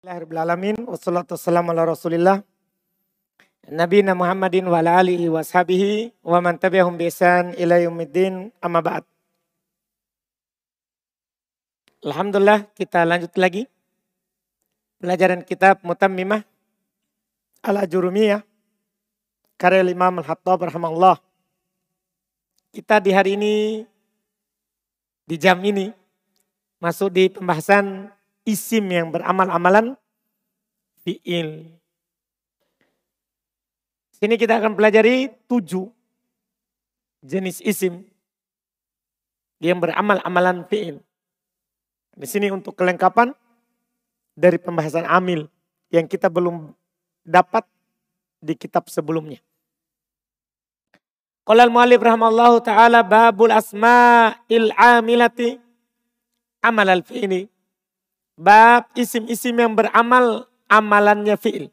Bismillahirrahmanirrahim. Wassalatu wassalamu ala rasulillah. Nabi Muhammadin wa ala alihi wa sahbihi wa man tabi'ahum bi ihsan ila yaumiddin amma ba'd. Alhamdulillah kita lanjut lagi. Pelajaran kitab Mutammimah Al-Ajurumiyah. Karya Imam Al-Hattab rahimahullah. Kita di hari ini, di jam ini, masuk di pembahasan isim yang beramal-amalan fi'il. Sini kita akan pelajari tujuh jenis isim yang beramal-amalan fi'il. Di sini untuk kelengkapan dari pembahasan amil yang kita belum dapat di kitab sebelumnya. Qala al-muallif rahimallahu taala babul asma'il amilati amal al-fi'li Bab isim-isim yang beramal amalannya fi'il.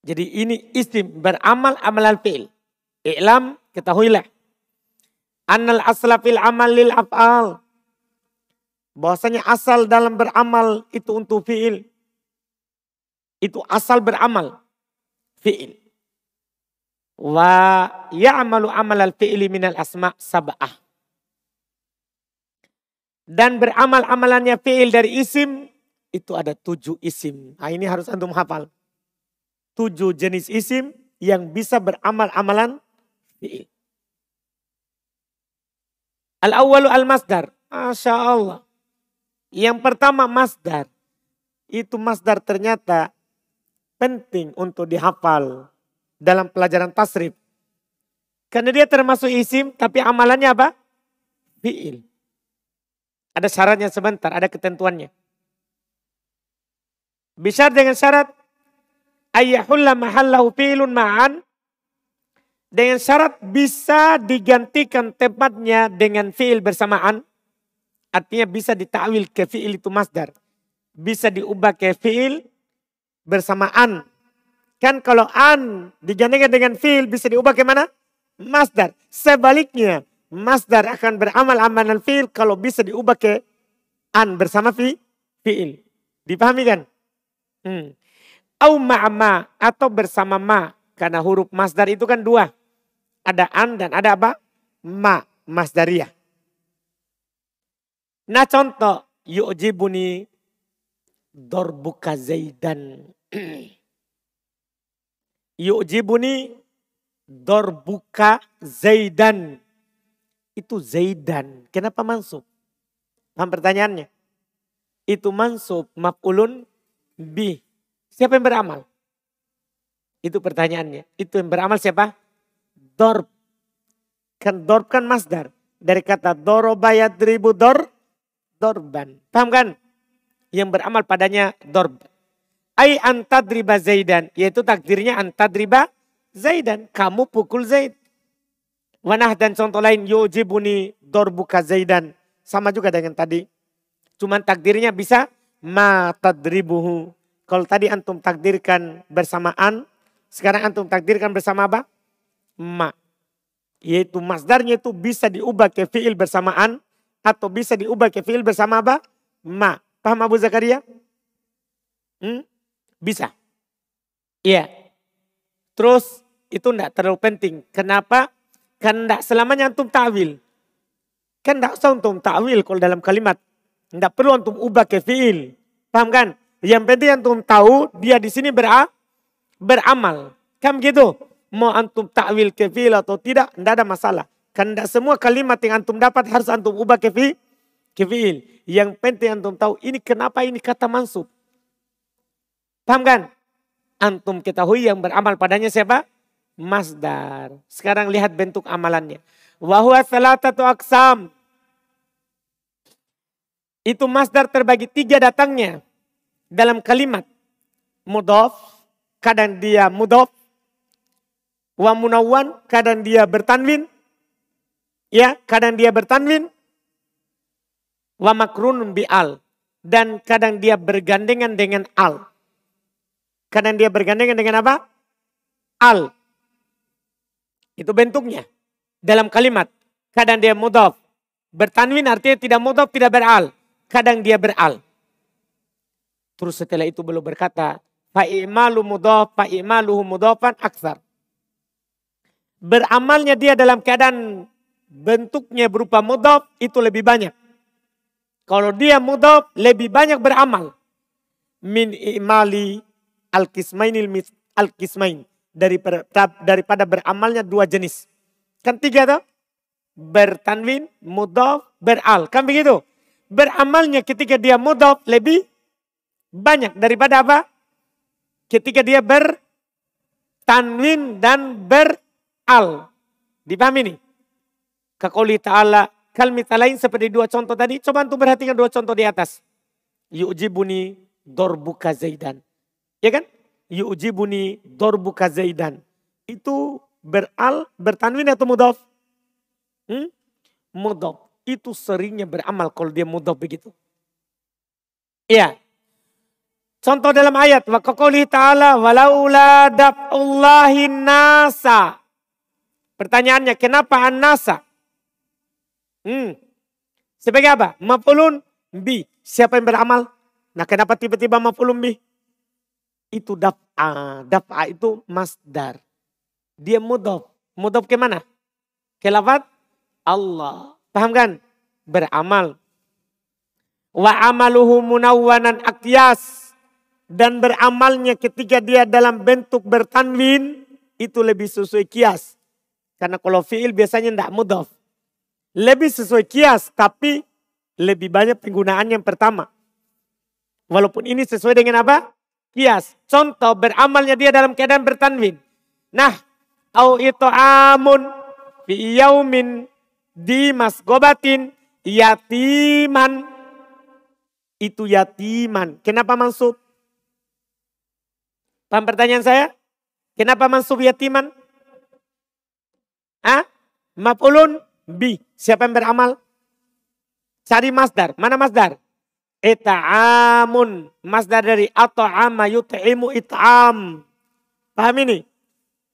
Jadi ini isim beramal amalan fi'il. I'lam ketahuilah. Annal asla fil amal lil af'al. Bahwasanya asal dalam beramal itu untuk fi'il. Itu asal beramal. Fi'il. Wa ya'malu amal al-fi'li minal asma' sab'ah dan beramal amalannya fi'il dari isim, itu ada tujuh isim. Nah ini harus antum hafal. Tujuh jenis isim yang bisa beramal amalan fi'il. Al-awwalu al-masdar. Masya Allah. Yang pertama masdar. Itu masdar ternyata penting untuk dihafal dalam pelajaran tasrif. Karena dia termasuk isim tapi amalannya apa? Fi'il. Ada syaratnya sebentar, ada ketentuannya. Bisa dengan syarat ayyahulla mahallahu fi'lun ma'an dengan syarat bisa digantikan tempatnya dengan fi'il bersamaan. Artinya bisa ditakwil ke fi'il itu masdar. Bisa diubah ke fi'il bersamaan. Kan kalau an digantikan dengan fi'il bisa diubah ke mana? Masdar. Sebaliknya masdar akan beramal amalan fi'il kalau bisa diubah ke an bersama fi fi'il. Dipahami kan? Hmm. Au ma'ama atau bersama ma. Karena huruf masdar itu kan dua. Ada an dan ada apa? Ma, masdariyah. Nah contoh, yu'jibuni dorbuka zaidan. yu'jibuni dorbuka zaidan itu Zaidan. Kenapa mansub? Paham pertanyaannya? Itu mansub maf'ulun bi. Siapa yang beramal? Itu pertanyaannya. Itu yang beramal siapa? Dorb. Kan dorb kan masdar. Dari kata doroba yadribu dor, dorban. Paham kan? Yang beramal padanya dorb. Ai antadriba zaidan. Yaitu takdirnya antadriba zaidan. Kamu pukul zaid. Wanah dan contoh lain yujibuni dorbuka zaidan. Sama juga dengan tadi. Cuman takdirnya bisa ma tadribuhu. Kalau tadi antum takdirkan bersamaan, sekarang antum takdirkan bersama apa? Ma. Yaitu masdarnya itu bisa diubah ke fi'il bersamaan atau bisa diubah ke fi'il bersama apa? Ma. Paham Abu Zakaria? Hmm? Bisa. Iya. Terus itu enggak terlalu penting. Kenapa? Kan tidak selamanya antum ta'wil. Kan tidak usah antum ta'wil kalau dalam kalimat. Tidak perlu antum ubah ke fi'il. Paham kan? Yang penting antum tahu dia di sini bera, beramal. Kan begitu? Mau antum ta'wil ke fi'il atau tidak, tidak ada masalah. Kan tidak semua kalimat yang antum dapat harus antum ubah ke fi'il. Ke fi'il. Yang penting antum tahu ini kenapa ini kata mansub. Paham kan? Antum ketahui yang beramal padanya siapa? Masdar. Sekarang lihat bentuk amalannya. Wahwa salatatu aksam. Itu masdar terbagi tiga datangnya. Dalam kalimat. Mudof. Kadang dia mudof. Wa munawan. Kadang dia bertanwin. Ya, kadang dia bertanwin. Wa makrunun al Dan kadang dia bergandengan dengan al. Kadang dia bergandengan dengan apa? Al. Itu bentuknya. Dalam kalimat. Kadang dia mudaf. Bertanwin artinya tidak mudaf, tidak beral. Kadang dia beral. Terus setelah itu beliau berkata, fa'imalu mudhaf, fa'imaluhu mudhafan aksar. Beramalnya dia dalam keadaan bentuknya berupa mudhaf itu lebih banyak. Kalau dia mudhaf lebih banyak beramal. Min imali al-kismainil al-kismain. Daripada, daripada beramalnya dua jenis. Kan tiga tuh? Bertanwin, mudhaf, beral. Kan begitu? Beramalnya ketika dia mudhaf lebih banyak daripada apa? Ketika dia bertanwin dan beral. Dipahami nih? Kakoli ta'ala kalmita lain seperti dua contoh tadi. Coba untuk perhatikan dua contoh di atas. Yu'jibuni dorbuka zaidan. Ya kan? Yu'jibuni dorbuka zaidan. Itu beral, bertanwin atau mudaf? Hmm? Mudaf. Itu seringnya beramal kalau dia mudaf begitu. Iya. Contoh dalam ayat wa ta'ala walaula daf'ullahi nasa. Pertanyaannya kenapa an-nasa? Hmm. Sebagai apa? Maf'ulun bi. Siapa yang beramal? Nah kenapa tiba-tiba maf'ulun bi? Itu daf'a. Daf'a itu masdar. Dia mudhaf. Mudhaf ke mana? Ke lafad Allah. Paham kan? Beramal. Wa amaluhu munawwanan akyas dan beramalnya ketika dia dalam bentuk bertanwin itu lebih sesuai kias. Karena kalau fiil biasanya tidak mudaf. Lebih sesuai kias tapi lebih banyak penggunaan yang pertama. Walaupun ini sesuai dengan apa? Kias. Contoh beramalnya dia dalam keadaan bertanwin. Nah, au itu amun fi yaumin di gobatin yatiman itu yatiman. Kenapa maksud? Paham pertanyaan saya? Kenapa mansub yatiman? Ah, maf'ulun bi. Siapa yang beramal? Cari masdar. Mana masdar? Ita'amun. Masdar dari ata'ama yut'imu it'am. Paham ini?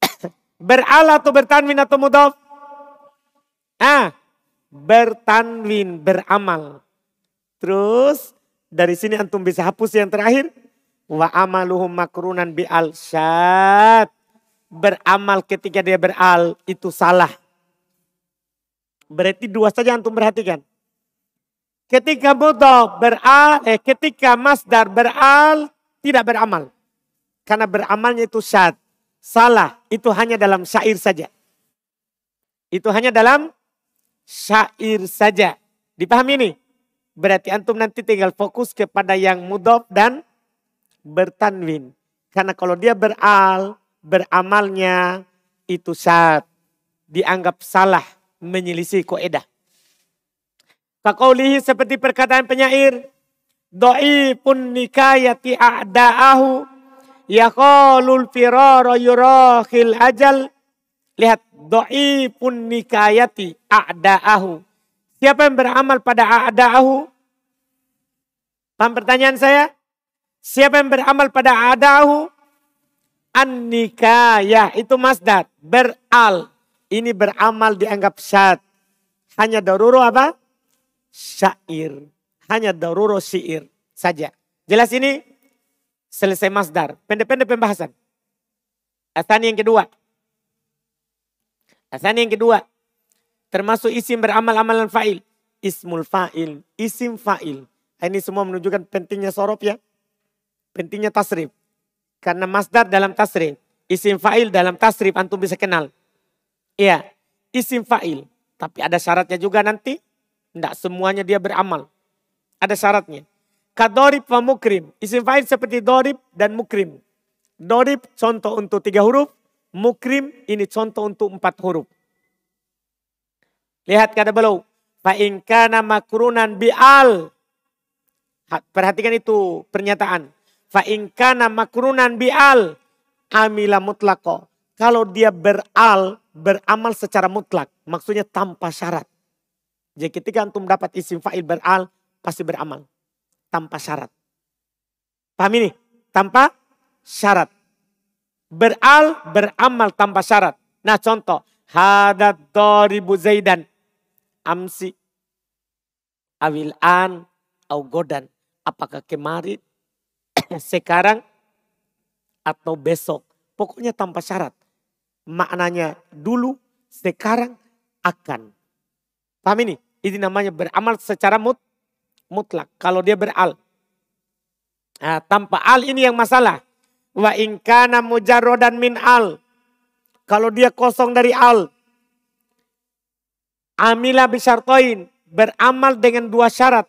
Beral atau bertanwin atau mudaf? Ah, bertanwin, beramal. Terus dari sini antum bisa hapus yang terakhir. Wa amaluhum makrunan bi al syad. Beramal ketika dia beral itu salah. Berarti dua saja antum perhatikan. Ketika mudhaf beral, eh ketika masdar beral tidak beramal. Karena beramalnya itu syad. Salah, itu hanya dalam syair saja. Itu hanya dalam syair saja. Dipahami ini? Berarti antum nanti tinggal fokus kepada yang mudhaf dan bertanwin. Karena kalau dia beral, beramalnya itu saat dianggap salah menyelisih koedah. Kakaulihi seperti perkataan penyair. Doi pun nikayati a'da'ahu. Yaqalul firara yurahil ajal. Lihat. Doi pun nikayati a'da'ahu. Siapa yang beramal pada a'da'ahu? Paham pertanyaan saya? Siapa yang beramal pada adahu? An-nikayah itu masdar. Beral. Ini beramal dianggap syad. Hanya daruro apa? Syair. Hanya daruro syair saja. Jelas ini? Selesai masdar. Pendek-pendek pembahasan. Asani yang kedua. Asani yang kedua. Termasuk isim beramal amalan fa'il. Ismul fa'il. Isim fa'il. Ini semua menunjukkan pentingnya sorof ya. Pentingnya tasrif. Karena masdar dalam tasrif. Isim fa'il dalam tasrif antum bisa kenal. Iya, isim fa'il. Tapi ada syaratnya juga nanti. Tidak semuanya dia beramal. Ada syaratnya. Kadorib wa mukrim. Isim fa'il seperti dorib dan mukrim. Dorib contoh untuk tiga huruf. Mukrim ini contoh untuk empat huruf. Lihat kata belau. Fa'inkana makrunan bi'al. Perhatikan itu pernyataan. Fa kana makrunan bi'al amila mutlako. Kalau dia beral, beramal secara mutlak. Maksudnya tanpa syarat. Jadi ketika antum dapat isim fa'il beral, pasti beramal. Tanpa syarat. Paham ini? Tanpa syarat. Beral, beramal tanpa syarat. Nah contoh. Hadat doribu zaidan. Amsi. Awil an. Au godan. Apakah kemarin sekarang atau besok. Pokoknya tanpa syarat. Maknanya dulu, sekarang, akan. Paham ini? Ini namanya beramal secara mut, mutlak. Kalau dia beral. Nah, tanpa al ini yang masalah. Wa ingkana mujarrodan min al. Kalau dia kosong dari al. Amila bisyartoin. Beramal dengan dua syarat.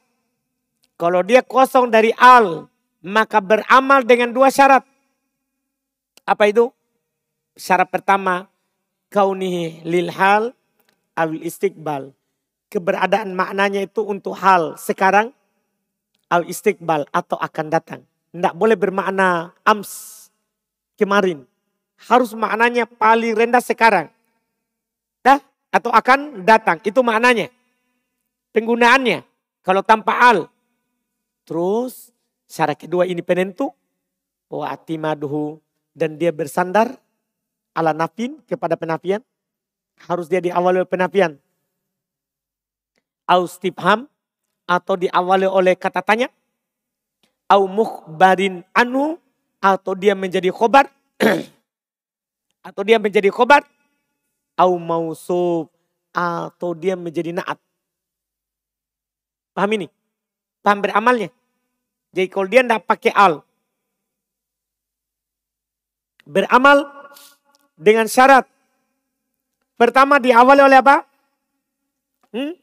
Kalau dia kosong dari al. Maka beramal dengan dua syarat. Apa itu? Syarat pertama. Kaunihi lil hal awil istiqbal. Keberadaan maknanya itu untuk hal sekarang al istiqbal atau akan datang. Tidak boleh bermakna ams kemarin. Harus maknanya paling rendah sekarang. Dah? Atau akan datang. Itu maknanya. Penggunaannya. Kalau tanpa al. Terus syarat kedua ini penentu. Wa atimaduhu dan dia bersandar ala nafin kepada penafian, harus dia diawali oleh penafian. Au stibham atau diawali oleh kata tanya. Au mukhbarin anu atau dia menjadi khobar. atau dia menjadi khobar. Au mausub atau dia menjadi naat. Paham ini? Paham beramalnya? Jadi kalau dia tidak pakai al, beramal dengan syarat. Pertama diawali oleh apa? Hmm?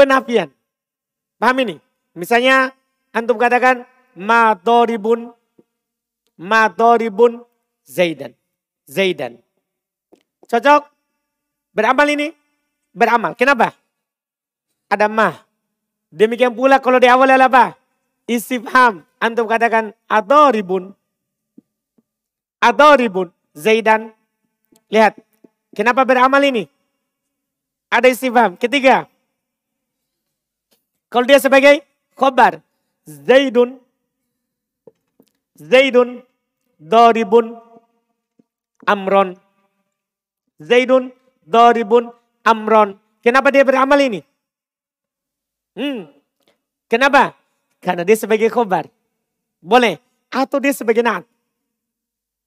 Penafian. Paham ini? Misalnya antum katakan madoribun madoribun zaidan. Zaidan. Cocok? Beramal ini? Beramal. Kenapa? Ada mah. Demikian pula kalau diawali oleh apa? Istifham. Antum katakan adoribun Adoribun Zaidan. Lihat. Kenapa beramal ini? Ada istifham. Ketiga. Kalau dia sebagai khobar. Zaidun. Zaidun. Doribun. Amron. Zaidun. Doribun. Amron. Kenapa dia beramal ini? Hmm. Kenapa? Karena dia sebagai khobar. Boleh. Atau dia sebagai naat.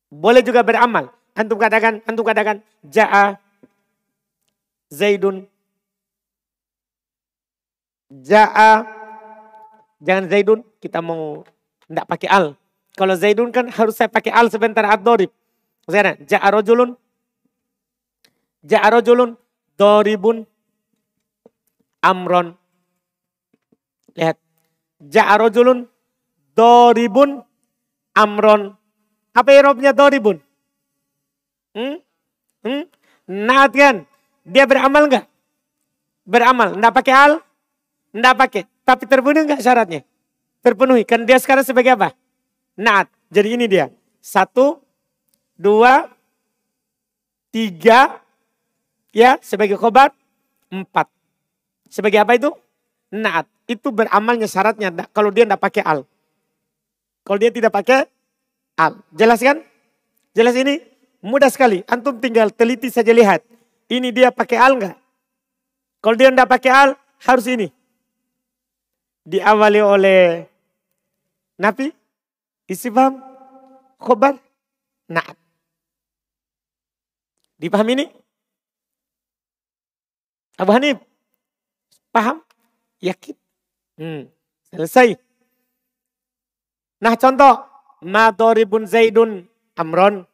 Boleh juga beramal. Antum katakan, antum katakan, Ja'a Zaidun. Ja'a. Jangan Zaidun, kita mau tidak pakai al. Kalau Zaidun kan harus saya pakai al sebentar ad-dorib. Misalnya, Ja'a rojulun. Ja'a rojulun. Doribun. Amron. Lihat. Ja'a rojulun. Doribun. Amron. Apa irobnya doribun? Hmm? Hmm? Naat kan? Dia beramal enggak? Beramal. Enggak pakai al? Enggak pakai. Tapi terpenuhi enggak syaratnya? Terpenuhi. Kan dia sekarang sebagai apa? Naat. Jadi ini dia. Satu, dua, tiga, ya sebagai khobar, empat. Sebagai apa itu? Naat. Itu beramalnya syaratnya. Kalau dia enggak pakai al. Kalau dia tidak pakai al. Jelas kan? Jelas ini? Mudah sekali. Antum tinggal teliti saja lihat. Ini dia pakai al enggak? Kalau dia enggak pakai al, harus ini. Diawali oleh Nabi, istifham, khobar, naat. Dipahami ini? Abu Hanif, paham? Yakin? Hmm, selesai. Nah contoh, Ma doribun Zaidun Amron.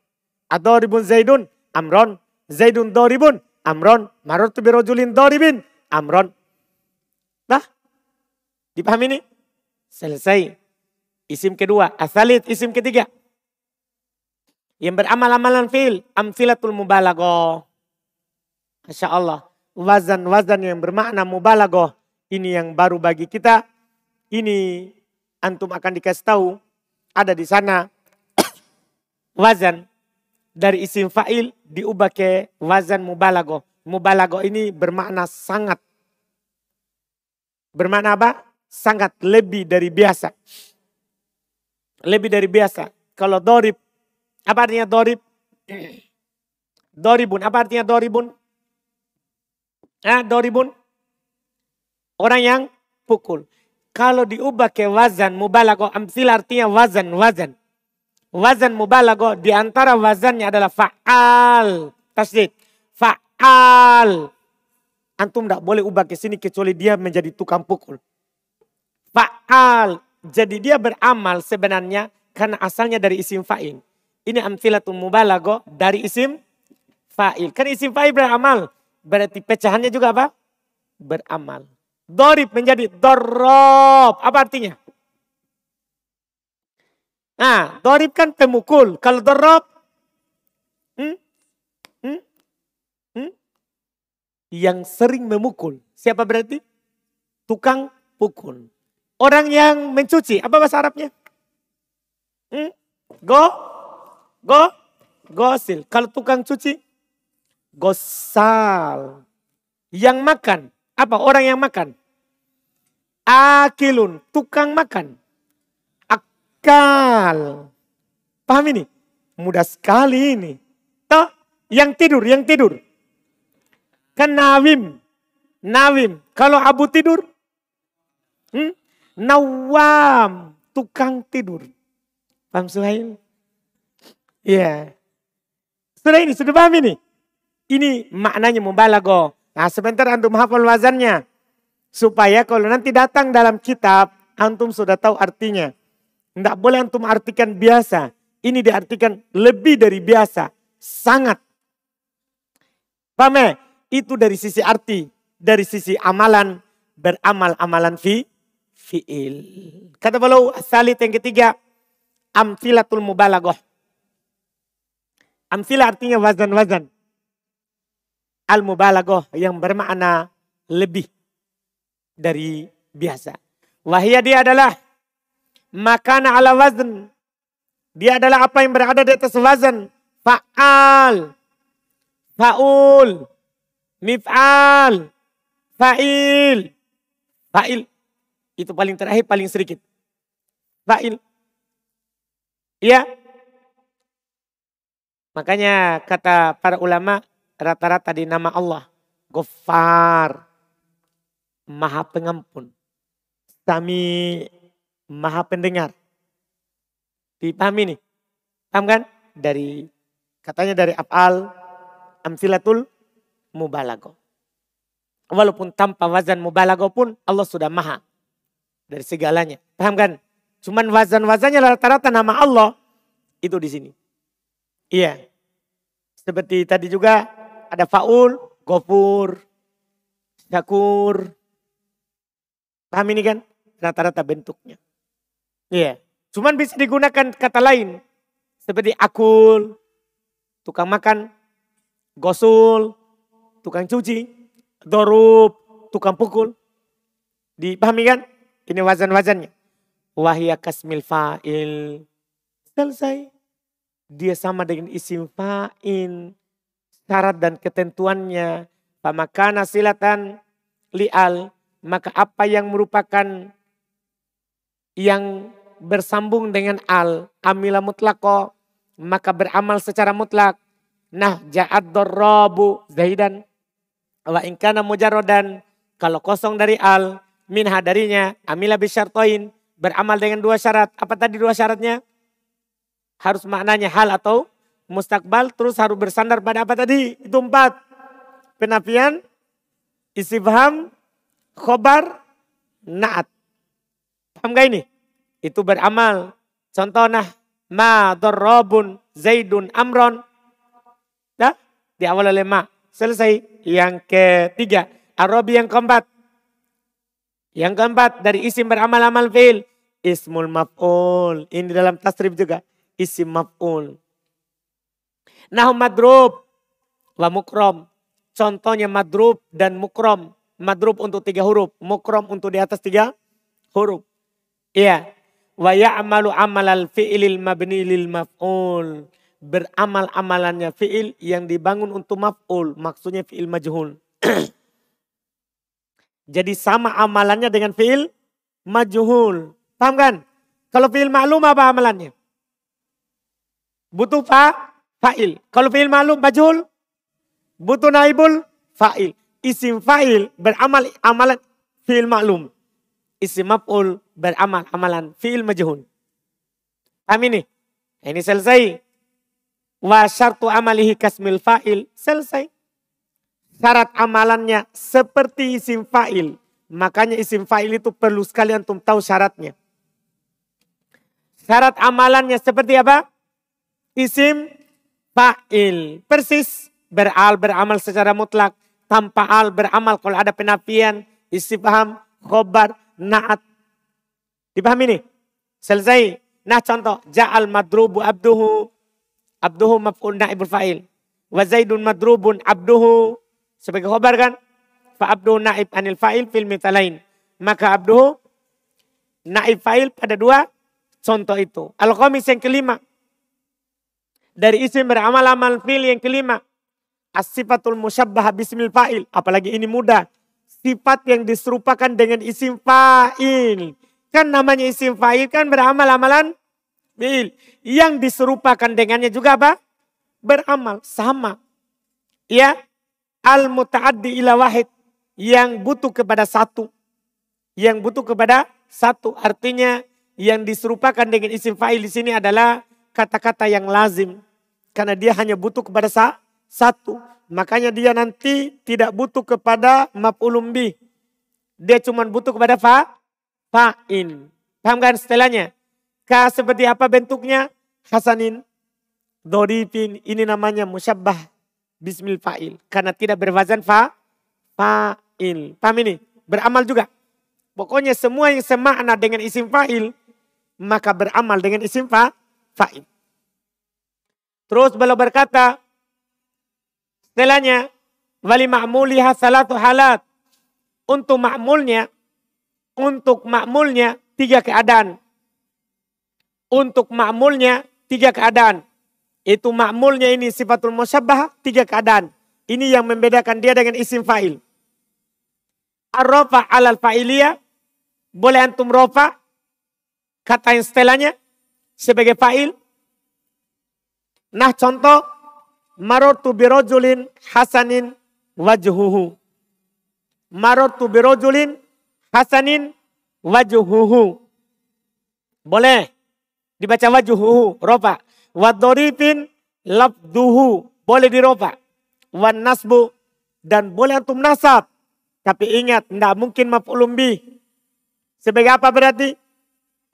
Adoribun Zaidun Amron. Zaidun doribun Amron. Marotu birojulin doribin Amron. Nah, dipahami ini? Selesai. Isim kedua. Asalit isim ketiga. Yang beramal-amalan fil. Amfilatul mubalago. Masya Allah. Wazan-wazan yang bermakna mubalago. Ini yang baru bagi kita. Ini antum akan dikasih tahu ada di sana wazan dari isim fa'il diubah ke wazan mubalago. Mubalago ini bermakna sangat. Bermakna apa? Sangat lebih dari biasa. Lebih dari biasa. Kalau dorib, apa artinya dorib? Doribun, apa artinya doribun? Ah, doribun? Orang yang pukul. Kalau diubah ke wazan mubalago, amsil artinya wazan, wazan. Wazan mubalago di antara wazannya adalah fa'al. Tasdid. Fa'al. Antum tidak boleh ubah ke sini kecuali dia menjadi tukang pukul. Fa'al. Jadi dia beramal sebenarnya karena asalnya dari isim fa'il. Ini amfilatul mubalago dari isim fa'il. Kan isim fa'il beramal. Berarti pecahannya juga apa? Beramal. Dorib menjadi dorob. Apa artinya? Nah, dorib kan pemukul. Kalau dorob, hmm? Hmm? Hmm? yang sering memukul. Siapa berarti? Tukang pukul. Orang yang mencuci. Apa bahasa Arabnya? Hmm? Go? Go? Gosil. Kalau tukang cuci? Gosal. Yang makan. Apa? Orang yang makan. Akilun. Tukang makan akal. Paham ini? Mudah sekali ini. Toh, yang tidur, yang tidur. Kan nawim. Nawim. Kalau abu tidur? Hmm? Nawam. Tukang tidur. Paham Suhail? Iya. Yeah. Sudah ini, sudah paham ini? Ini maknanya mubalago. Nah sebentar antum hafal wazannya. Supaya kalau nanti datang dalam kitab, antum sudah tahu artinya. Tidak boleh antum artikan biasa. Ini diartikan lebih dari biasa. Sangat. Paham ya? Itu dari sisi arti. Dari sisi amalan. Beramal amalan fi. Fi'il. Kata beliau salit yang ketiga. Amfilatul mubalagoh. Amfilah artinya wazan-wazan. Al-mubalagoh yang bermakna lebih dari biasa. Wahia dia adalah Makana ala wazn. Dia adalah apa yang berada di atas wazan. Fa'al. Fa'ul. Mif'al. Fa'il. Fa'il. Itu paling terakhir, paling sedikit. Fa'il. Iya. Makanya kata para ulama rata-rata di nama Allah. Gofar. Maha pengampun. Sami maha pendengar. Dipahami nih? Paham kan? Dari katanya dari afal amfilatul mubalago. Walaupun tanpa wazan mubalago pun Allah sudah maha dari segalanya. Paham kan? Cuman wazan-wazannya rata-rata nama Allah itu di sini. Iya. Seperti tadi juga ada faul, gofur, syakur. Paham ini kan? Rata-rata bentuknya. Iya. Cuman bisa digunakan kata lain. Seperti akul, tukang makan, gosul, tukang cuci, dorub, tukang pukul. Dipahami kan? Ini wazan-wazannya. Wahia kasmil fa'il. Selesai. Dia sama dengan isim fa'in. Syarat dan ketentuannya. Pamakana silatan li'al. Maka apa yang merupakan yang bersambung dengan al, amila mutlako, maka beramal secara mutlak. Nah, ja'ad dorrobu zaidan. Wa inkana mujarodan. Kalau kosong dari al, minha darinya, amila bisyartoin. Beramal dengan dua syarat. Apa tadi dua syaratnya? Harus maknanya hal atau mustakbal. Terus harus bersandar pada apa tadi? Itu empat. Penafian, istifham, khobar, naat. Paham gak ini? itu beramal. Contohnya ma dorobun zaidun amron. Nah, di awal oleh ma. Selesai. Yang ketiga, Arabi yang keempat. Yang keempat dari isim beramal-amal fi'il. Ismul maf'ul. Ini dalam tasrif juga. Isim maf'ul. Nah madrub wa mukrom. Contohnya madrub dan mukrom. Madrub untuk tiga huruf. Mukrom untuk di atas tiga huruf. Iya wa ya'malu amalal fi'ilil mabni lil maf'ul. Beramal amalannya fi'il yang dibangun untuk maf'ul. Maksudnya fi'il majhul. Jadi sama amalannya dengan fi'il majhul. Paham kan? Kalau fi'il maklum apa amalannya? Butuh fa, fa'il. Kalau fi'il maklum majhul, butuh naibul fa'il. Isim fa'il beramal amalan fi'il maklum. Isim maf'ul beramal amalan fi'il majhul. Paham ini? Ini selesai. Wa syartu amalihi kasmil fa'il. Selesai. Syarat amalannya seperti isim fa'il. Makanya isim fa'il itu perlu sekali antum tahu syaratnya. Syarat amalannya seperti apa? Isim fa'il. Persis beral beramal secara mutlak. Tanpa al beramal kalau ada penafian. Istifham, khobar, naat. Dipahami ini? Selesai. Nah contoh. Ja'al madrubu abduhu. Abduhu maf'ul na'ibul fa'il. Wa zaidun madrubun abduhu. Sebagai khobar kan? Fa abduhu na'ib anil fa'il fil mitalain. Maka abduhu na'ib fa'il pada dua contoh itu. Al-Qamis yang kelima. Dari isim beramal-amal fil yang kelima. As-sifatul musyabbah bismil fa'il. Apalagi ini mudah. Sifat yang diserupakan dengan isim fa'il. Kan namanya isim fa'il kan beramal-amalan fil. Yang diserupakan dengannya juga apa? Beramal. Sama. Ya. Al-muta'addi ila wahid. Yang butuh kepada satu. Yang butuh kepada satu. Artinya yang diserupakan dengan isim fa'il di sini adalah kata-kata yang lazim karena dia hanya butuh kepada sa satu. Makanya dia nanti tidak butuh kepada maf'ulum bi. Dia cuma butuh kepada fa fa'in. Paham kan setelahnya? Ka seperti apa bentuknya? Hasanin, doripin. Ini namanya musyabbah bismil fa'il. Karena tidak berwazan fa fa'il. Paham ini? Beramal juga. Pokoknya semua yang semakna dengan isim fa'il. Maka beramal dengan isim fa fa'il. Terus beliau berkata, setelahnya, wali ma'muliha salatu halat. Untuk makmulnya, untuk makmulnya tiga keadaan. Untuk makmulnya tiga keadaan. Itu makmulnya ini sifatul musyabbah tiga keadaan. Ini yang membedakan dia dengan isim fa'il. Ar-rofa alal fa'iliyah. Boleh antum rofa. Kata yang setelahnya. Sebagai fa'il. Nah contoh marotu birojulin hasanin wajhuhu. Marotu birojulin hasanin wajhuhu. Boleh dibaca wajhuhu, ropa. Wadorifin labduhu, boleh diropa. Wan nasbu, dan boleh antum nasab. Tapi ingat, tidak mungkin maf'ulum bi. Sebagai apa berarti?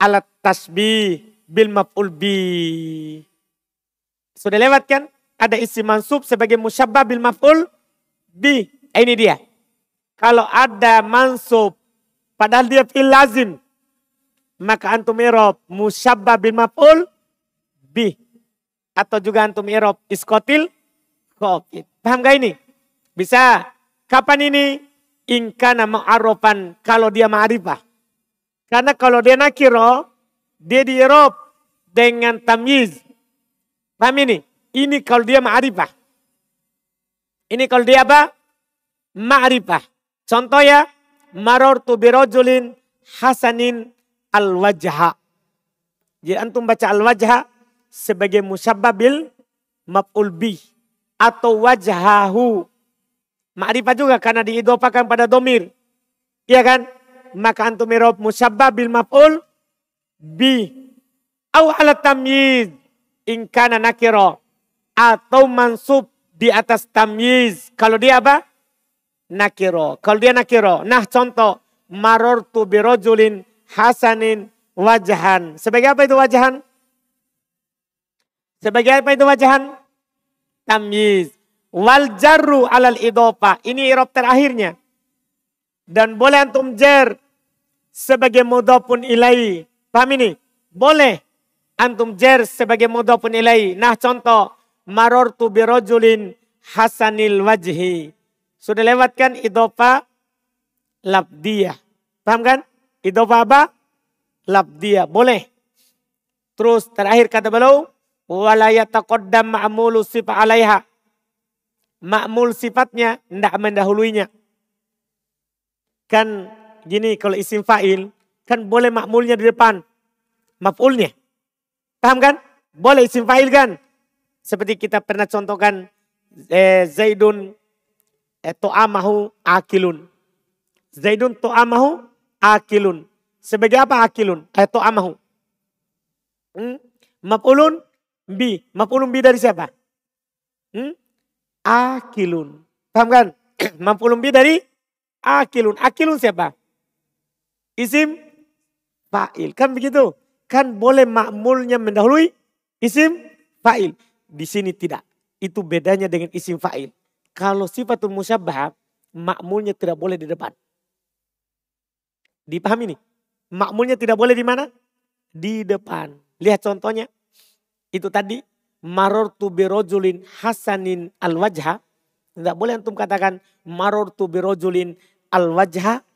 Alat tasbih bil maf'ul. Sudah lewat kan? Ada isi mansub sebagai musyabah bil maf'ul bi. Eh, ini dia. Kalau ada mansub padahal dia fil lazim. Maka antum irob musyabah bil maf'ul bi. Atau juga antum irob iskotil covid. Paham gak ini? Bisa. Kapan ini? Ingkana ma'arofan kalau dia ma'arifah. Karena kalau dia nakiro, dia di irob dengan tamyiz. Paham ini? Ini kalau dia ma'rifah. Ini kalau dia apa? Ma'rifah. Contoh ya, marortu birojulin hasanin al-wajha. Jadi antum baca al-wajha sebagai musyababil maf'ul bih atau wajhahu. Ma'rifah juga karena diidopakan pada domir. Iya kan? Maka antum irob musyababil maf'ul bih. Au ala tamyiz ingkana nakiro atau mansub di atas tamyiz. Kalau dia apa? Nakiro. Kalau dia nakiro. Nah contoh. Marortu birojulin hasanin wajahan. Sebagai apa itu wajahan? Sebagai apa itu wajahan? Tamyiz. Wal jarru alal idopa. Ini irob terakhirnya. Dan boleh antum jer sebagai mudhafun ilai. Paham ini? Boleh antum jer sebagai mudhafun ilai. Nah contoh, marortu birojulin hasanil wajhi. Sudah lewat kan idopa labdiyah. Paham kan? Idopa apa? Labdiyah. Boleh. Terus terakhir kata beliau, wala yataqaddam ma'mulu sifat alaiha. Ma'mul sifatnya tidak mendahuluinya. Kan gini kalau isim fa'il, kan boleh makmulnya di depan. Maf'ulnya. Paham kan? Boleh isim fa'il kan? Seperti kita pernah contohkan eh, Zaidun eh, to'amahu akilun. Zaidun to'amahu akilun. Sebagai apa akilun? Atau amahu. Hmm? Maf'ulun bi. Maf'ulun bi dari siapa? Hmm? Akilun. Paham kan? Maf'ulun bi dari akilun. Akilun siapa? Isim fa'il. Kan begitu? Kan boleh makmulnya mendahului isim fa'il. Di sini tidak. Itu bedanya dengan isim fa'il. Kalau sifatul musyabah, makmulnya tidak boleh di depan. Dipahami nih? Makmulnya tidak boleh di mana? Di depan. Lihat contohnya. Itu tadi. Marortu birojulin hasanin al wajha. Tidak boleh antum katakan marortu birojulin al wajha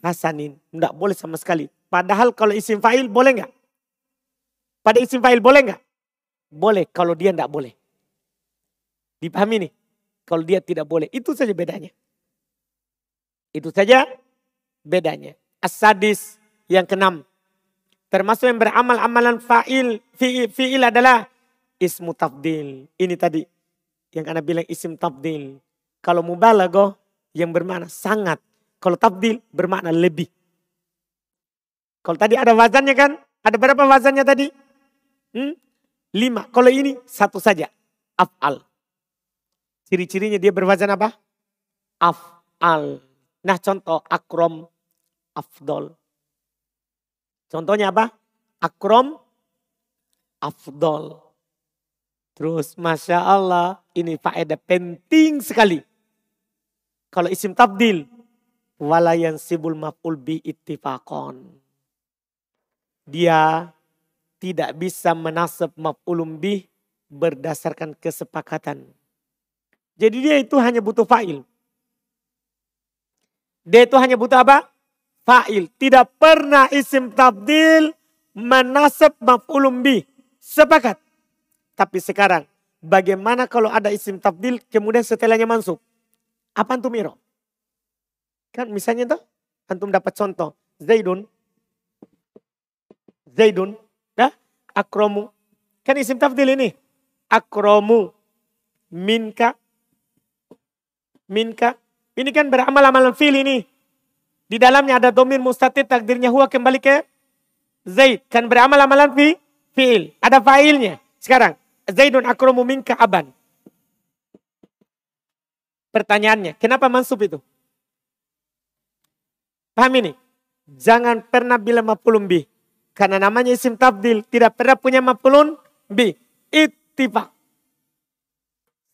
hasanin. Tidak boleh sama sekali. Padahal kalau isim fa'il boleh nggak? Pada isim fa'il boleh nggak? Boleh kalau dia tidak boleh. Dipahami nih? Kalau dia tidak boleh. Itu saja bedanya. Itu saja bedanya. As-sadis yang keenam. Termasuk yang beramal amalan fa'il. Fi'il adalah ismu tafdil. Ini tadi yang anda bilang isim tafdil. Kalau mubalago yang bermakna sangat. Kalau tafdil bermakna lebih. Kalau tadi ada wazannya kan? Ada berapa wazannya tadi? Hmm? Lima. Kalau ini satu saja. Af'al. Ciri-cirinya dia berwazan apa? Af'al. Nah contoh akrom afdol. Contohnya apa? Akrom afdol. Terus Masya Allah ini faedah penting sekali. Kalau isim tabdil. Walayan sibul maf'ul bi ittifakon. Dia tidak bisa menasab maf'ulum bi berdasarkan kesepakatan. Jadi dia itu hanya butuh fa'il. Dia itu hanya butuh apa? Fa'il. Tidak pernah isim tabdil menasab maf'ulum bi. Sepakat. Tapi sekarang bagaimana kalau ada isim tabdil kemudian setelahnya mansub? Apa antum iro? Kan misalnya tuh antum dapat contoh. Zaidun. Zaidun. Ya, akromu. Kan isim tabdil ini. Akromu. Minka. Minka. Ini kan beramal amalan fil ini. Di dalamnya ada domir mustatir takdirnya huwa kembali ke Zaid. Kan beramal amalan fi fi'il. Ada fa'ilnya. Sekarang Zaidun akromu minka aban. Pertanyaannya, kenapa mansub itu? Paham ini? Jangan pernah bilang mafulun bi. Karena namanya isim tabdil. Tidak pernah punya mafulun bi. Ittifak.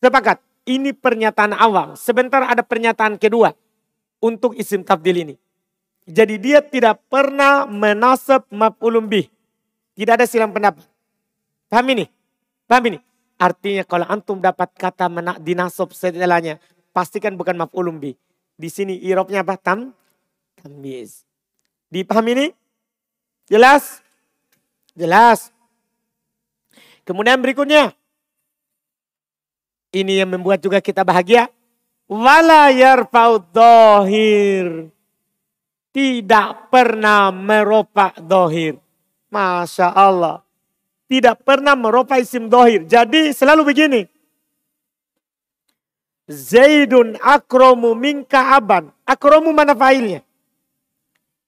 Sepakat. Ini pernyataan awal. Sebentar ada pernyataan kedua untuk isim tabdil ini. Jadi dia tidak pernah menasab maf'ulun. Tidak ada silang pendapat. Paham ini? Paham ini? Artinya kalau antum dapat kata menak dinasab setelahnya, pastikan bukan maf'ulun. Di sini irobnya apa? Tam, tamyiz. Dipaham ini? Jelas? Jelas. Kemudian berikutnya. Ini yang membuat juga kita bahagia wala yarfa'ud dohir. Tidak pernah meropak dohir. Masya Allah. Tidak pernah meropak isim dohir. Jadi selalu begini. Zaidun akromu minka aban. Akromu mana failnya?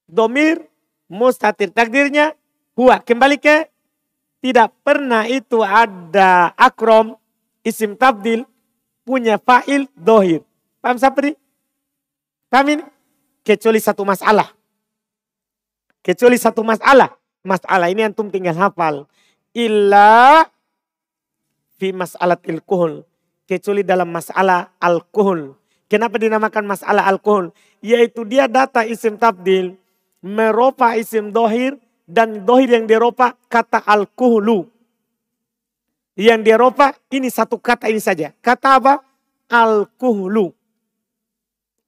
Domir mustatir. Takdirnya huwa. Kembali ke tidak pernah itu ada akrom isim tabdil punya fa'il dohir. Paham seperti? Paham ini? Kecuali satu masalah. Kecuali satu masalah. Masalah ini antum tinggal hafal. Illa fi masalah alkohol. Kecuali dalam masalah alkohol. Kenapa dinamakan masalah alkohol? Yaitu dia data isim tabdil. Meropa isim dohir. Dan dohir yang diropa kata alkoholu. Yang diropa ini satu kata ini saja. Kata apa? Alkoholu.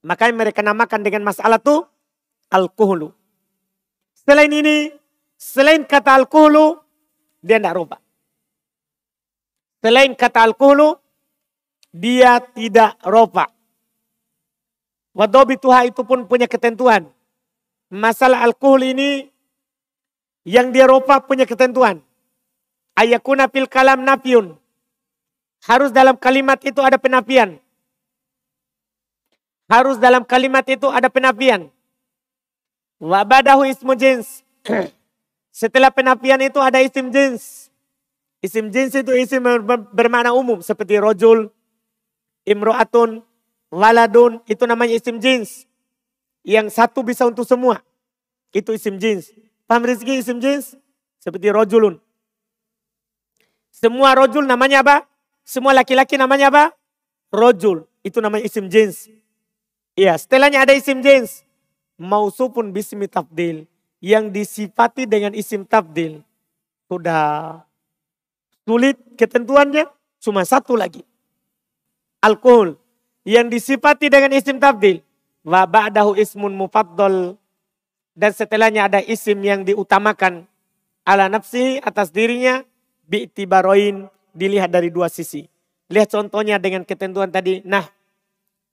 Makanya mereka namakan dengan masalah itu alkoholu. Selain ini, selain kata alkoholu, dia tidak rubah. Selain kata alkoholu, dia tidak ropa. Wadobi tuha itu pun punya ketentuan. Masalah alkohol ini yang dia ropa punya ketentuan. Ayakuna fil kalam nafiun. Harus dalam kalimat itu ada penafian. Harus dalam kalimat itu ada penafian. Wabadahu ismu jins. Setelah penafian itu ada isim jins. Isim jins itu isim bermakna umum seperti rojul, imro'atun, waladun, itu namanya isim jins. Yang satu bisa untuk semua. Itu isim jins. Paham rezeki isim jins? Seperti rojulun. Semua rojul namanya apa? Semua laki-laki namanya apa? Rojul. Itu namanya isim jins. Iya, setelahnya ada isim jins. Mausupun bismi tabdil. Yang disifati dengan isim tabdil. Sudah sulit ketentuannya. Cuma satu lagi. Alkohol. Yang disifati dengan isim tabdil. Wa ba'dahu ismun mufaddal. Dan setelahnya ada isim yang diutamakan. Ala nafsi atas dirinya. Bi'tibaroin dilihat dari dua sisi. Lihat contohnya dengan ketentuan tadi. Nah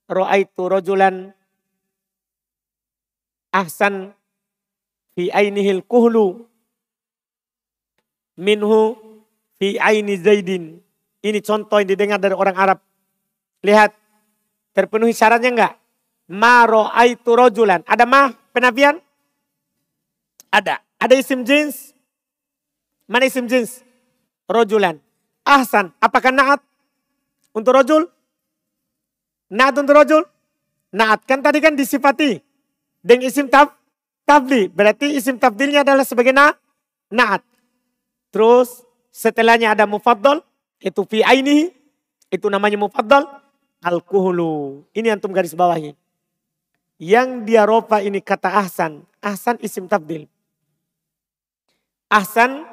Ra'aitu rojulan ahsan fi ainihil kuhlu minhu fi aini zaidin. Ini contoh yang didengar dari orang Arab. Lihat, terpenuhi syaratnya enggak? Ma ro'aitu rojulan. Ada ma penafian? Ada. Ada isim jins? Mana isim jins? Rojulan. Ahsan. Apakah naat untuk rojul? Naat untuk rojul? Naat kan tadi kan disifati. Dengan isim tab, tabli. Berarti isim tabdilnya adalah sebagai na, naat. Terus setelahnya ada mufaddal. Itu fi aini. Itu namanya mufaddal. Al-kuhulu. Ini antum garis bawahi. Yang dia ropa ini kata ahsan. Ahsan isim tabdil. Ahsan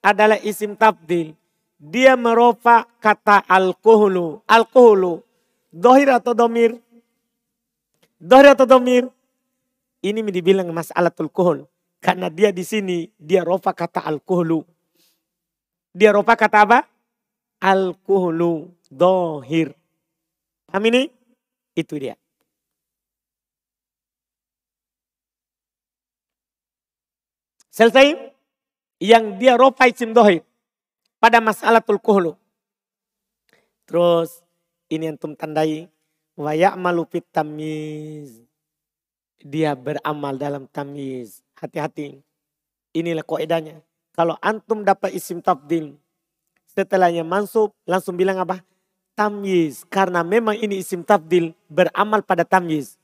adalah isim tabdil. Dia meropa kata al-kuhulu. Al-kuhulu Dohir atau domir? Dohir atau domir? Ini dibilang mas'alatul kuhul. Karena dia di sini, dia rofa kata alkoholu. Dia rofa kata apa? Alkoholu. Dohir. Paham ini? Itu dia. Selesai? Yang dia rofa isim dohir. Pada mas'alatul kuhulu. Terus ini antum tandai wa ya'malu tamiz. Dia beramal dalam tamiz. Hati-hati. Inilah koedanya. Kalau antum dapat isim tabdil. Setelahnya mansub langsung bilang apa? Tamyiz. Karena memang ini isim tabdil beramal pada tamyiz.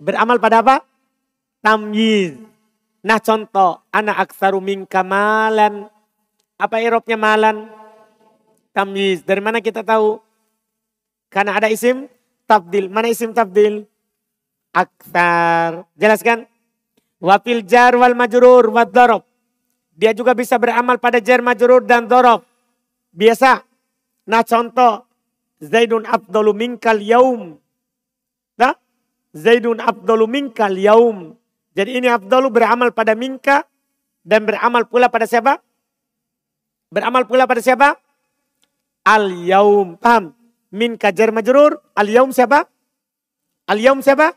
Beramal pada apa? Tamyiz. Nah contoh, anak aksaru min kamalan. Apa irobnya malan? Tamyiz. Dari mana kita tahu? Karena ada isim tabdil. Mana isim tabdil? Aktar. Jelaskan. Wafil jar wal majrur wad dorob. Dia juga bisa beramal pada jar majrur dan dorob. Biasa. Nah contoh. Zaidun abdolu minkal yaum. Nah? Zaidun abdolu minkal yaum. Jadi ini abdolu beramal pada minka. Dan beramal pula pada siapa? Beramal pula pada siapa? Al yaum. Paham? Min kajar majrur. Al yaum siapa? Al yaum siapa?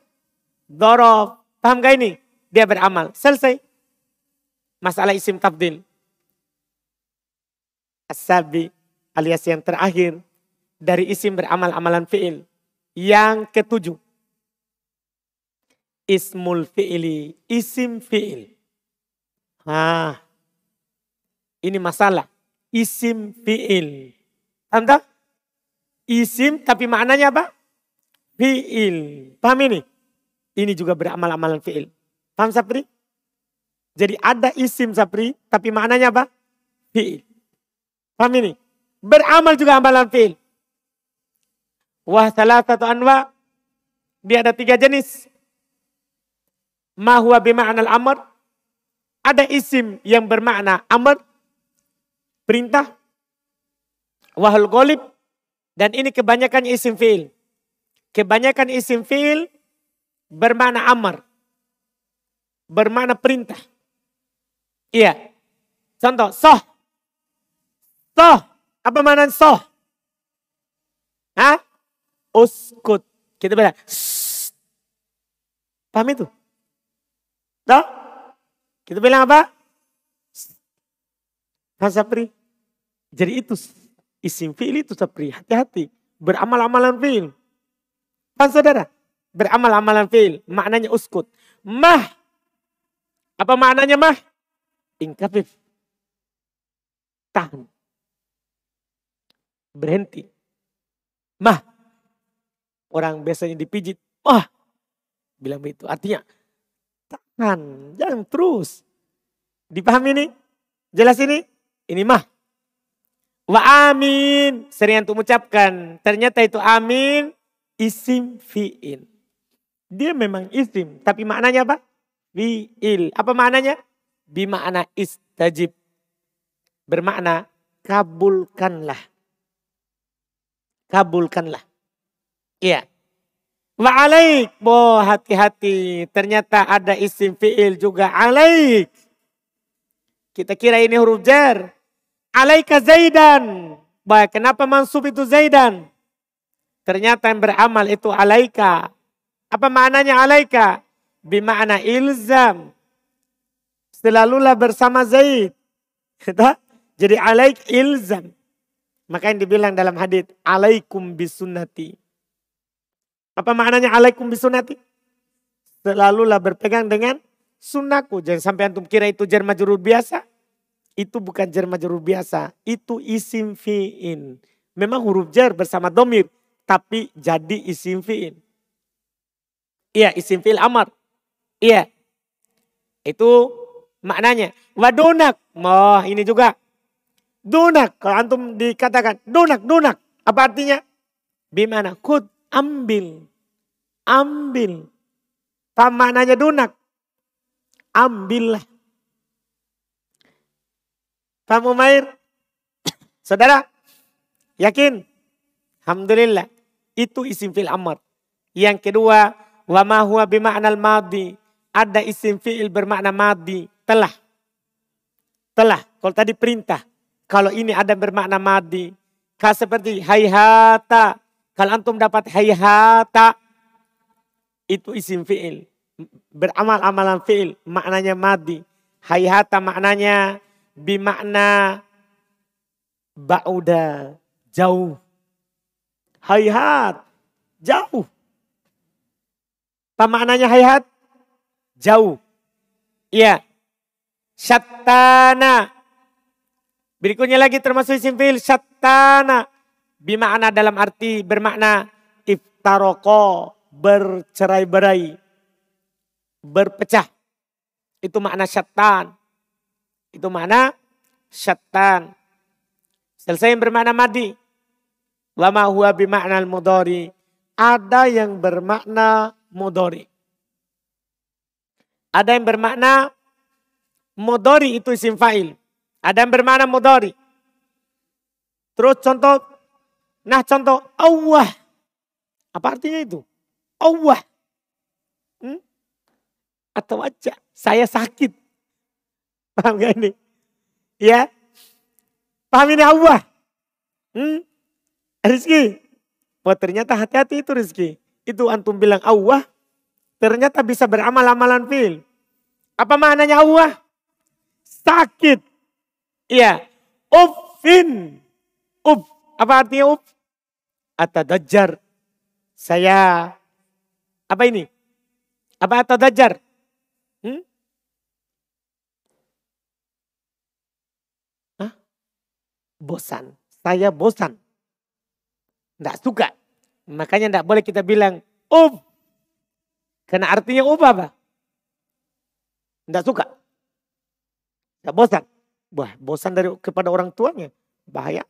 Dorof. Paham gak ini? Dia beramal. Selesai. Masalah isim tabdil. Asabi alias yang terakhir dari isim beramal amalan fi'il. Yang ketujuh. Ismul fi'ili. Isim fi'il. Ah, ini masalah. Isim fi'il. Anda isim tapi maknanya apa? Fi'il. Paham ini? Ini juga beramal amalan fi'il. Paham Sapri? Jadi ada isim Sapri tapi maknanya apa? Fi'il. Paham ini? Beramal juga amalan fi'il. Wah salah satu anwa. Dia ada tiga jenis. Mahuwa bima'anal amr. Ada isim yang bermakna amr. Perintah wahul golib dan ini kebanyakan isim fi'il. Kebanyakan isim fi'il bermakna amar. Bermakna perintah. Iya. Contoh, soh. Soh. Apa makna soh? Hah? Uskut. Kita bilang, Paham itu? Toh? Kita bilang apa? Hasapri. Jadi itu Isim fi'il itu seperti hati-hati. Beramal-amalan fi'il. Pan saudara? Beramal-amalan fi'il. Maknanya uskut. Mah. Apa maknanya mah? Inkafif. Tahan. Berhenti. Mah. Orang biasanya dipijit. Wah. Bilang begitu. Artinya tahan. Jangan terus. Dipahami ini? Jelas ini? Ini mah. Wa amin. Sering untuk mengucapkan. Ternyata itu amin. Isim fi'il. Dia memang isim. Tapi maknanya apa? Fi'il. Apa maknanya? Bimakna istajib. Bermakna kabulkanlah. Kabulkanlah. Iya. Wa alaik. Boh hati-hati. Ternyata ada isim fi'il juga alaik. Kita kira ini huruf jar. Alaika Zaidan. Baik, kenapa mansub itu Zaidan? Ternyata yang beramal itu alaika. Apa maknanya alaika? Bima'na ilzam. Selalulah bersama Zaid. Jadi alaik ilzam. Maka yang dibilang dalam hadis alaikum bisunnati. Apa maknanya alaikum bisunnati? Selalulah berpegang dengan sunnahku. Jangan sampai antum kira itu jar majrur biasa. Itu bukan jar majrur biasa. Itu isim fi'in. Memang huruf jar bersama domir. Tapi jadi isim fi'in. Iya isim fi'il amar. Iya. Itu maknanya. Wadonak. Oh ini juga. Dunak. Kalau antum dikatakan dunak, dunak. Apa artinya? Bimana? Kud. Ambil. Ambil. Apa maknanya dunak? Ambillah. Paham Umair? Saudara? Yakin? Alhamdulillah. Itu isim fil amr. Yang kedua, Wa ma huwa bima'nal madi. Ada isim fi'il bermakna madi. Telah. Telah. Kalau tadi perintah. Kalau ini ada bermakna madi. Kah seperti hayhata. Kalau antum dapat hayhata. Itu isim fi'il. Beramal amalan fi'il. Maknanya madi. Hayhata maknanya bimakna ba'uda. Jauh. Hayhat. Jauh. Apa maknanya hayat? Jauh. Iya. Syattana. Berikutnya lagi termasuk isim fi'il syattana. Bimakna dalam arti bermakna iftaroko, bercerai-berai, berpecah. Itu makna syattan. Itu makna syattan. Selesai yang bermakna madi. Wama huwa bimakna al-mudari. Ada yang bermakna mudori. Ada yang bermakna mudori itu isim fa'il. Ada yang bermakna mudori. Terus contoh, nah contoh Allah. Apa artinya itu? Allah. Hmm? Atau aja, saya sakit. Paham gak ini? Ya. Paham ini Allah. Hmm? Rizki. Oh ternyata hati-hati itu Rizki itu antum bilang Allah, ternyata bisa beramal amalan fil. Apa maknanya Allah? Sakit. Iya. Ufin. Uf. Apa artinya uf? Atadajar. Saya. Apa ini? Apa atadajar? Hmm? Hah? Bosan. Saya bosan. Tidak suka. Makanya tidak boleh kita bilang ub. Karena artinya ub apa? Tidak suka. Tidak bosan. Wah bosan dari kepada orang tuanya. Bahaya.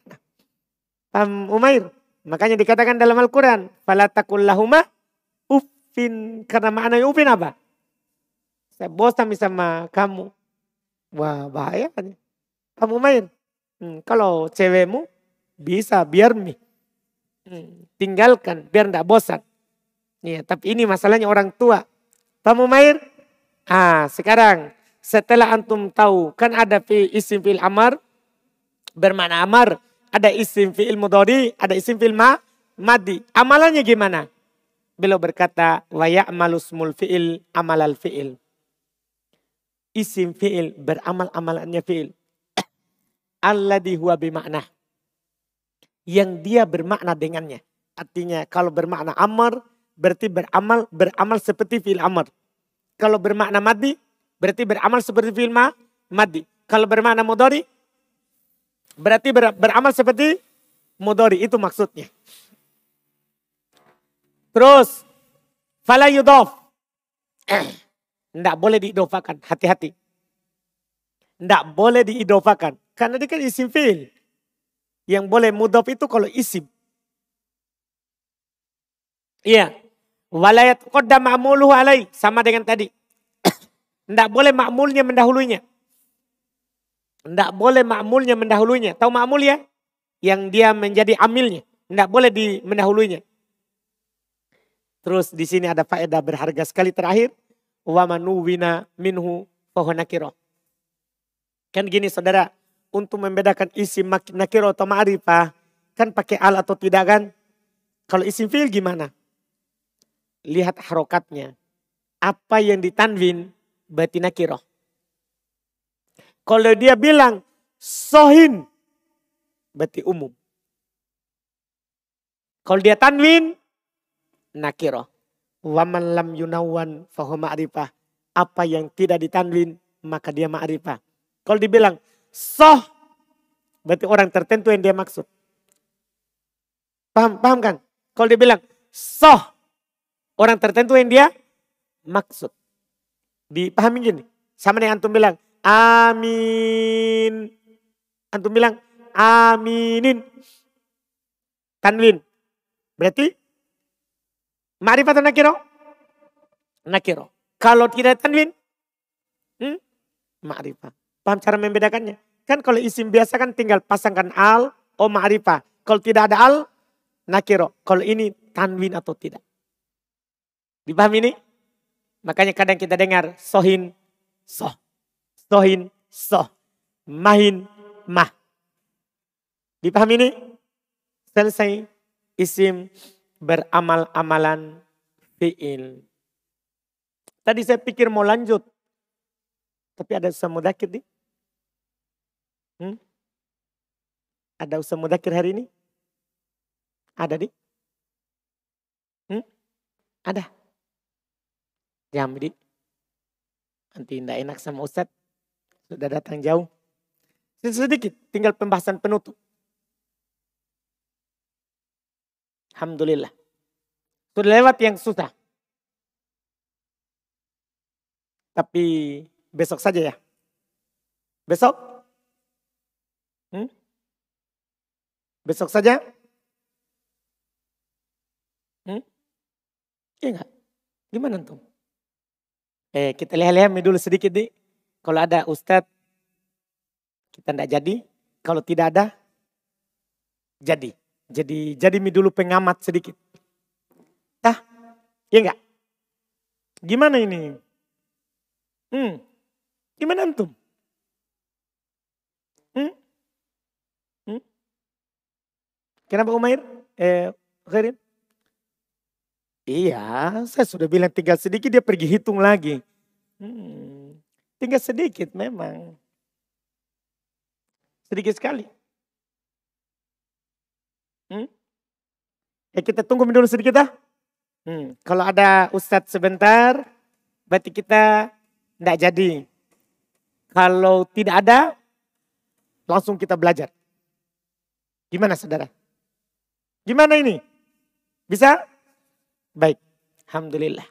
Paham Umair? Makanya dikatakan dalam Al-Quran. Falatakullahuma ufin. Karena maknanya ufin apa? Saya bosan sama kamu. Wah bahaya. Paham Umair? Hmm, kalau cewekmu bisa biar mi. Hmm, tinggalkan biar tidak bosan. Ya, tapi ini masalahnya orang tua. Pak Mair? Ah, sekarang setelah antum tahu kan ada fi isim fil amar bermakna amar, ada isim fi'il mudhari, ada isim fi'il ma madi. Amalannya gimana? Beliau berkata wa ya'malu smul fi'il amalal fi'il. Isim fi'il beramal amalannya fi'il. Alladhi huwa bimakna yang dia bermakna dengannya. Artinya kalau bermakna amar berarti beramal beramal seperti fil amar. Kalau bermakna mati Berarti beramal seperti fi'il ma, madi. Kalau bermakna mudori, berarti ber, beramal seperti mudori. Itu maksudnya. Terus, fala yudof. Tidak boleh diidofakan, hati-hati. Tidak boleh diidofakan. Karena dia kan isim fi'il. Yang boleh mudof itu kalau isim. Iya. Walayat kodam ma'muluhu alai. Sama dengan tadi. Tidak boleh makmulnya mendahulunya. Tidak boleh makmulnya mendahulunya. Tahu makmul ya? Yang dia menjadi amilnya. Tidak boleh di mendahulunya. Terus di sini ada faedah berharga sekali terakhir. Wa manuwina minhu nakiro. Kan gini saudara, untuk membedakan isim nakiro atau ma'rifah, kan pakai al atau tidak kan? Kalau isim fi'il gimana? Lihat harokatnya. Apa yang ditanwin berarti nakiro. Kalau dia bilang sohin, berarti umum. Kalau dia tanwin, nakiro. Waman lam yunawan fahu ma'rifah. Apa yang tidak ditanwin, maka dia ma'rifah. Kalau dibilang soh, berarti orang tertentu yang dia maksud. Paham, paham kan? Kalau dia bilang soh, orang tertentu yang dia maksud. Dipahami gini. Sama dengan antum bilang amin. Antum bilang aminin. Tanwin. Berarti Ma'rifat nakiro? Nakiro. Kalau tidak tanwin, hmm? ma'rifah. Paham cara membedakannya? Kan kalau isim biasa kan tinggal pasangkan al, o ma'rifah. Kalau tidak ada al, nakiro. Kalau ini tanwin atau tidak. Dipahami ini? Makanya kadang kita dengar sohin, soh. Sohin, soh. Mahin, mah. Dipahami ini? Selesai isim beramal-amalan fi'il. Tadi saya pikir mau lanjut. Tapi ada usaha mudakir nih. Hmm? Ada usaha mudakir hari ini? Ada di? Hmm? Ada. Jam di. Nanti tidak enak sama Ustadz. Sudah datang jauh. Sedikit, tinggal pembahasan penutup. Alhamdulillah. Sudah lewat yang susah. Tapi besok saja ya. Besok? Hmm? Besok saja? Hmm? Iya enggak? Gimana tuh? Eh kita lihat-lihat dulu sedikit nih. Kalau ada ustadz, kita tidak jadi. Kalau tidak ada, jadi. Jadi jadi mi dulu pengamat sedikit. Tah? Iya enggak? Gimana ini? Hmm. Gimana antum? Hmm? Kenapa Umair? Eh, Kharin? Iya, saya sudah bilang tinggal sedikit dia pergi hitung lagi. Hmm. Tinggal sedikit memang. Sedikit sekali. Hmm? Ya kita tunggu dulu sedikit ah. Hmm. Kalau ada ustadz sebentar, berarti kita tidak jadi. Kalau tidak ada, langsung kita belajar. Gimana saudara? Gimana ini? Bisa? Baik. Alhamdulillah.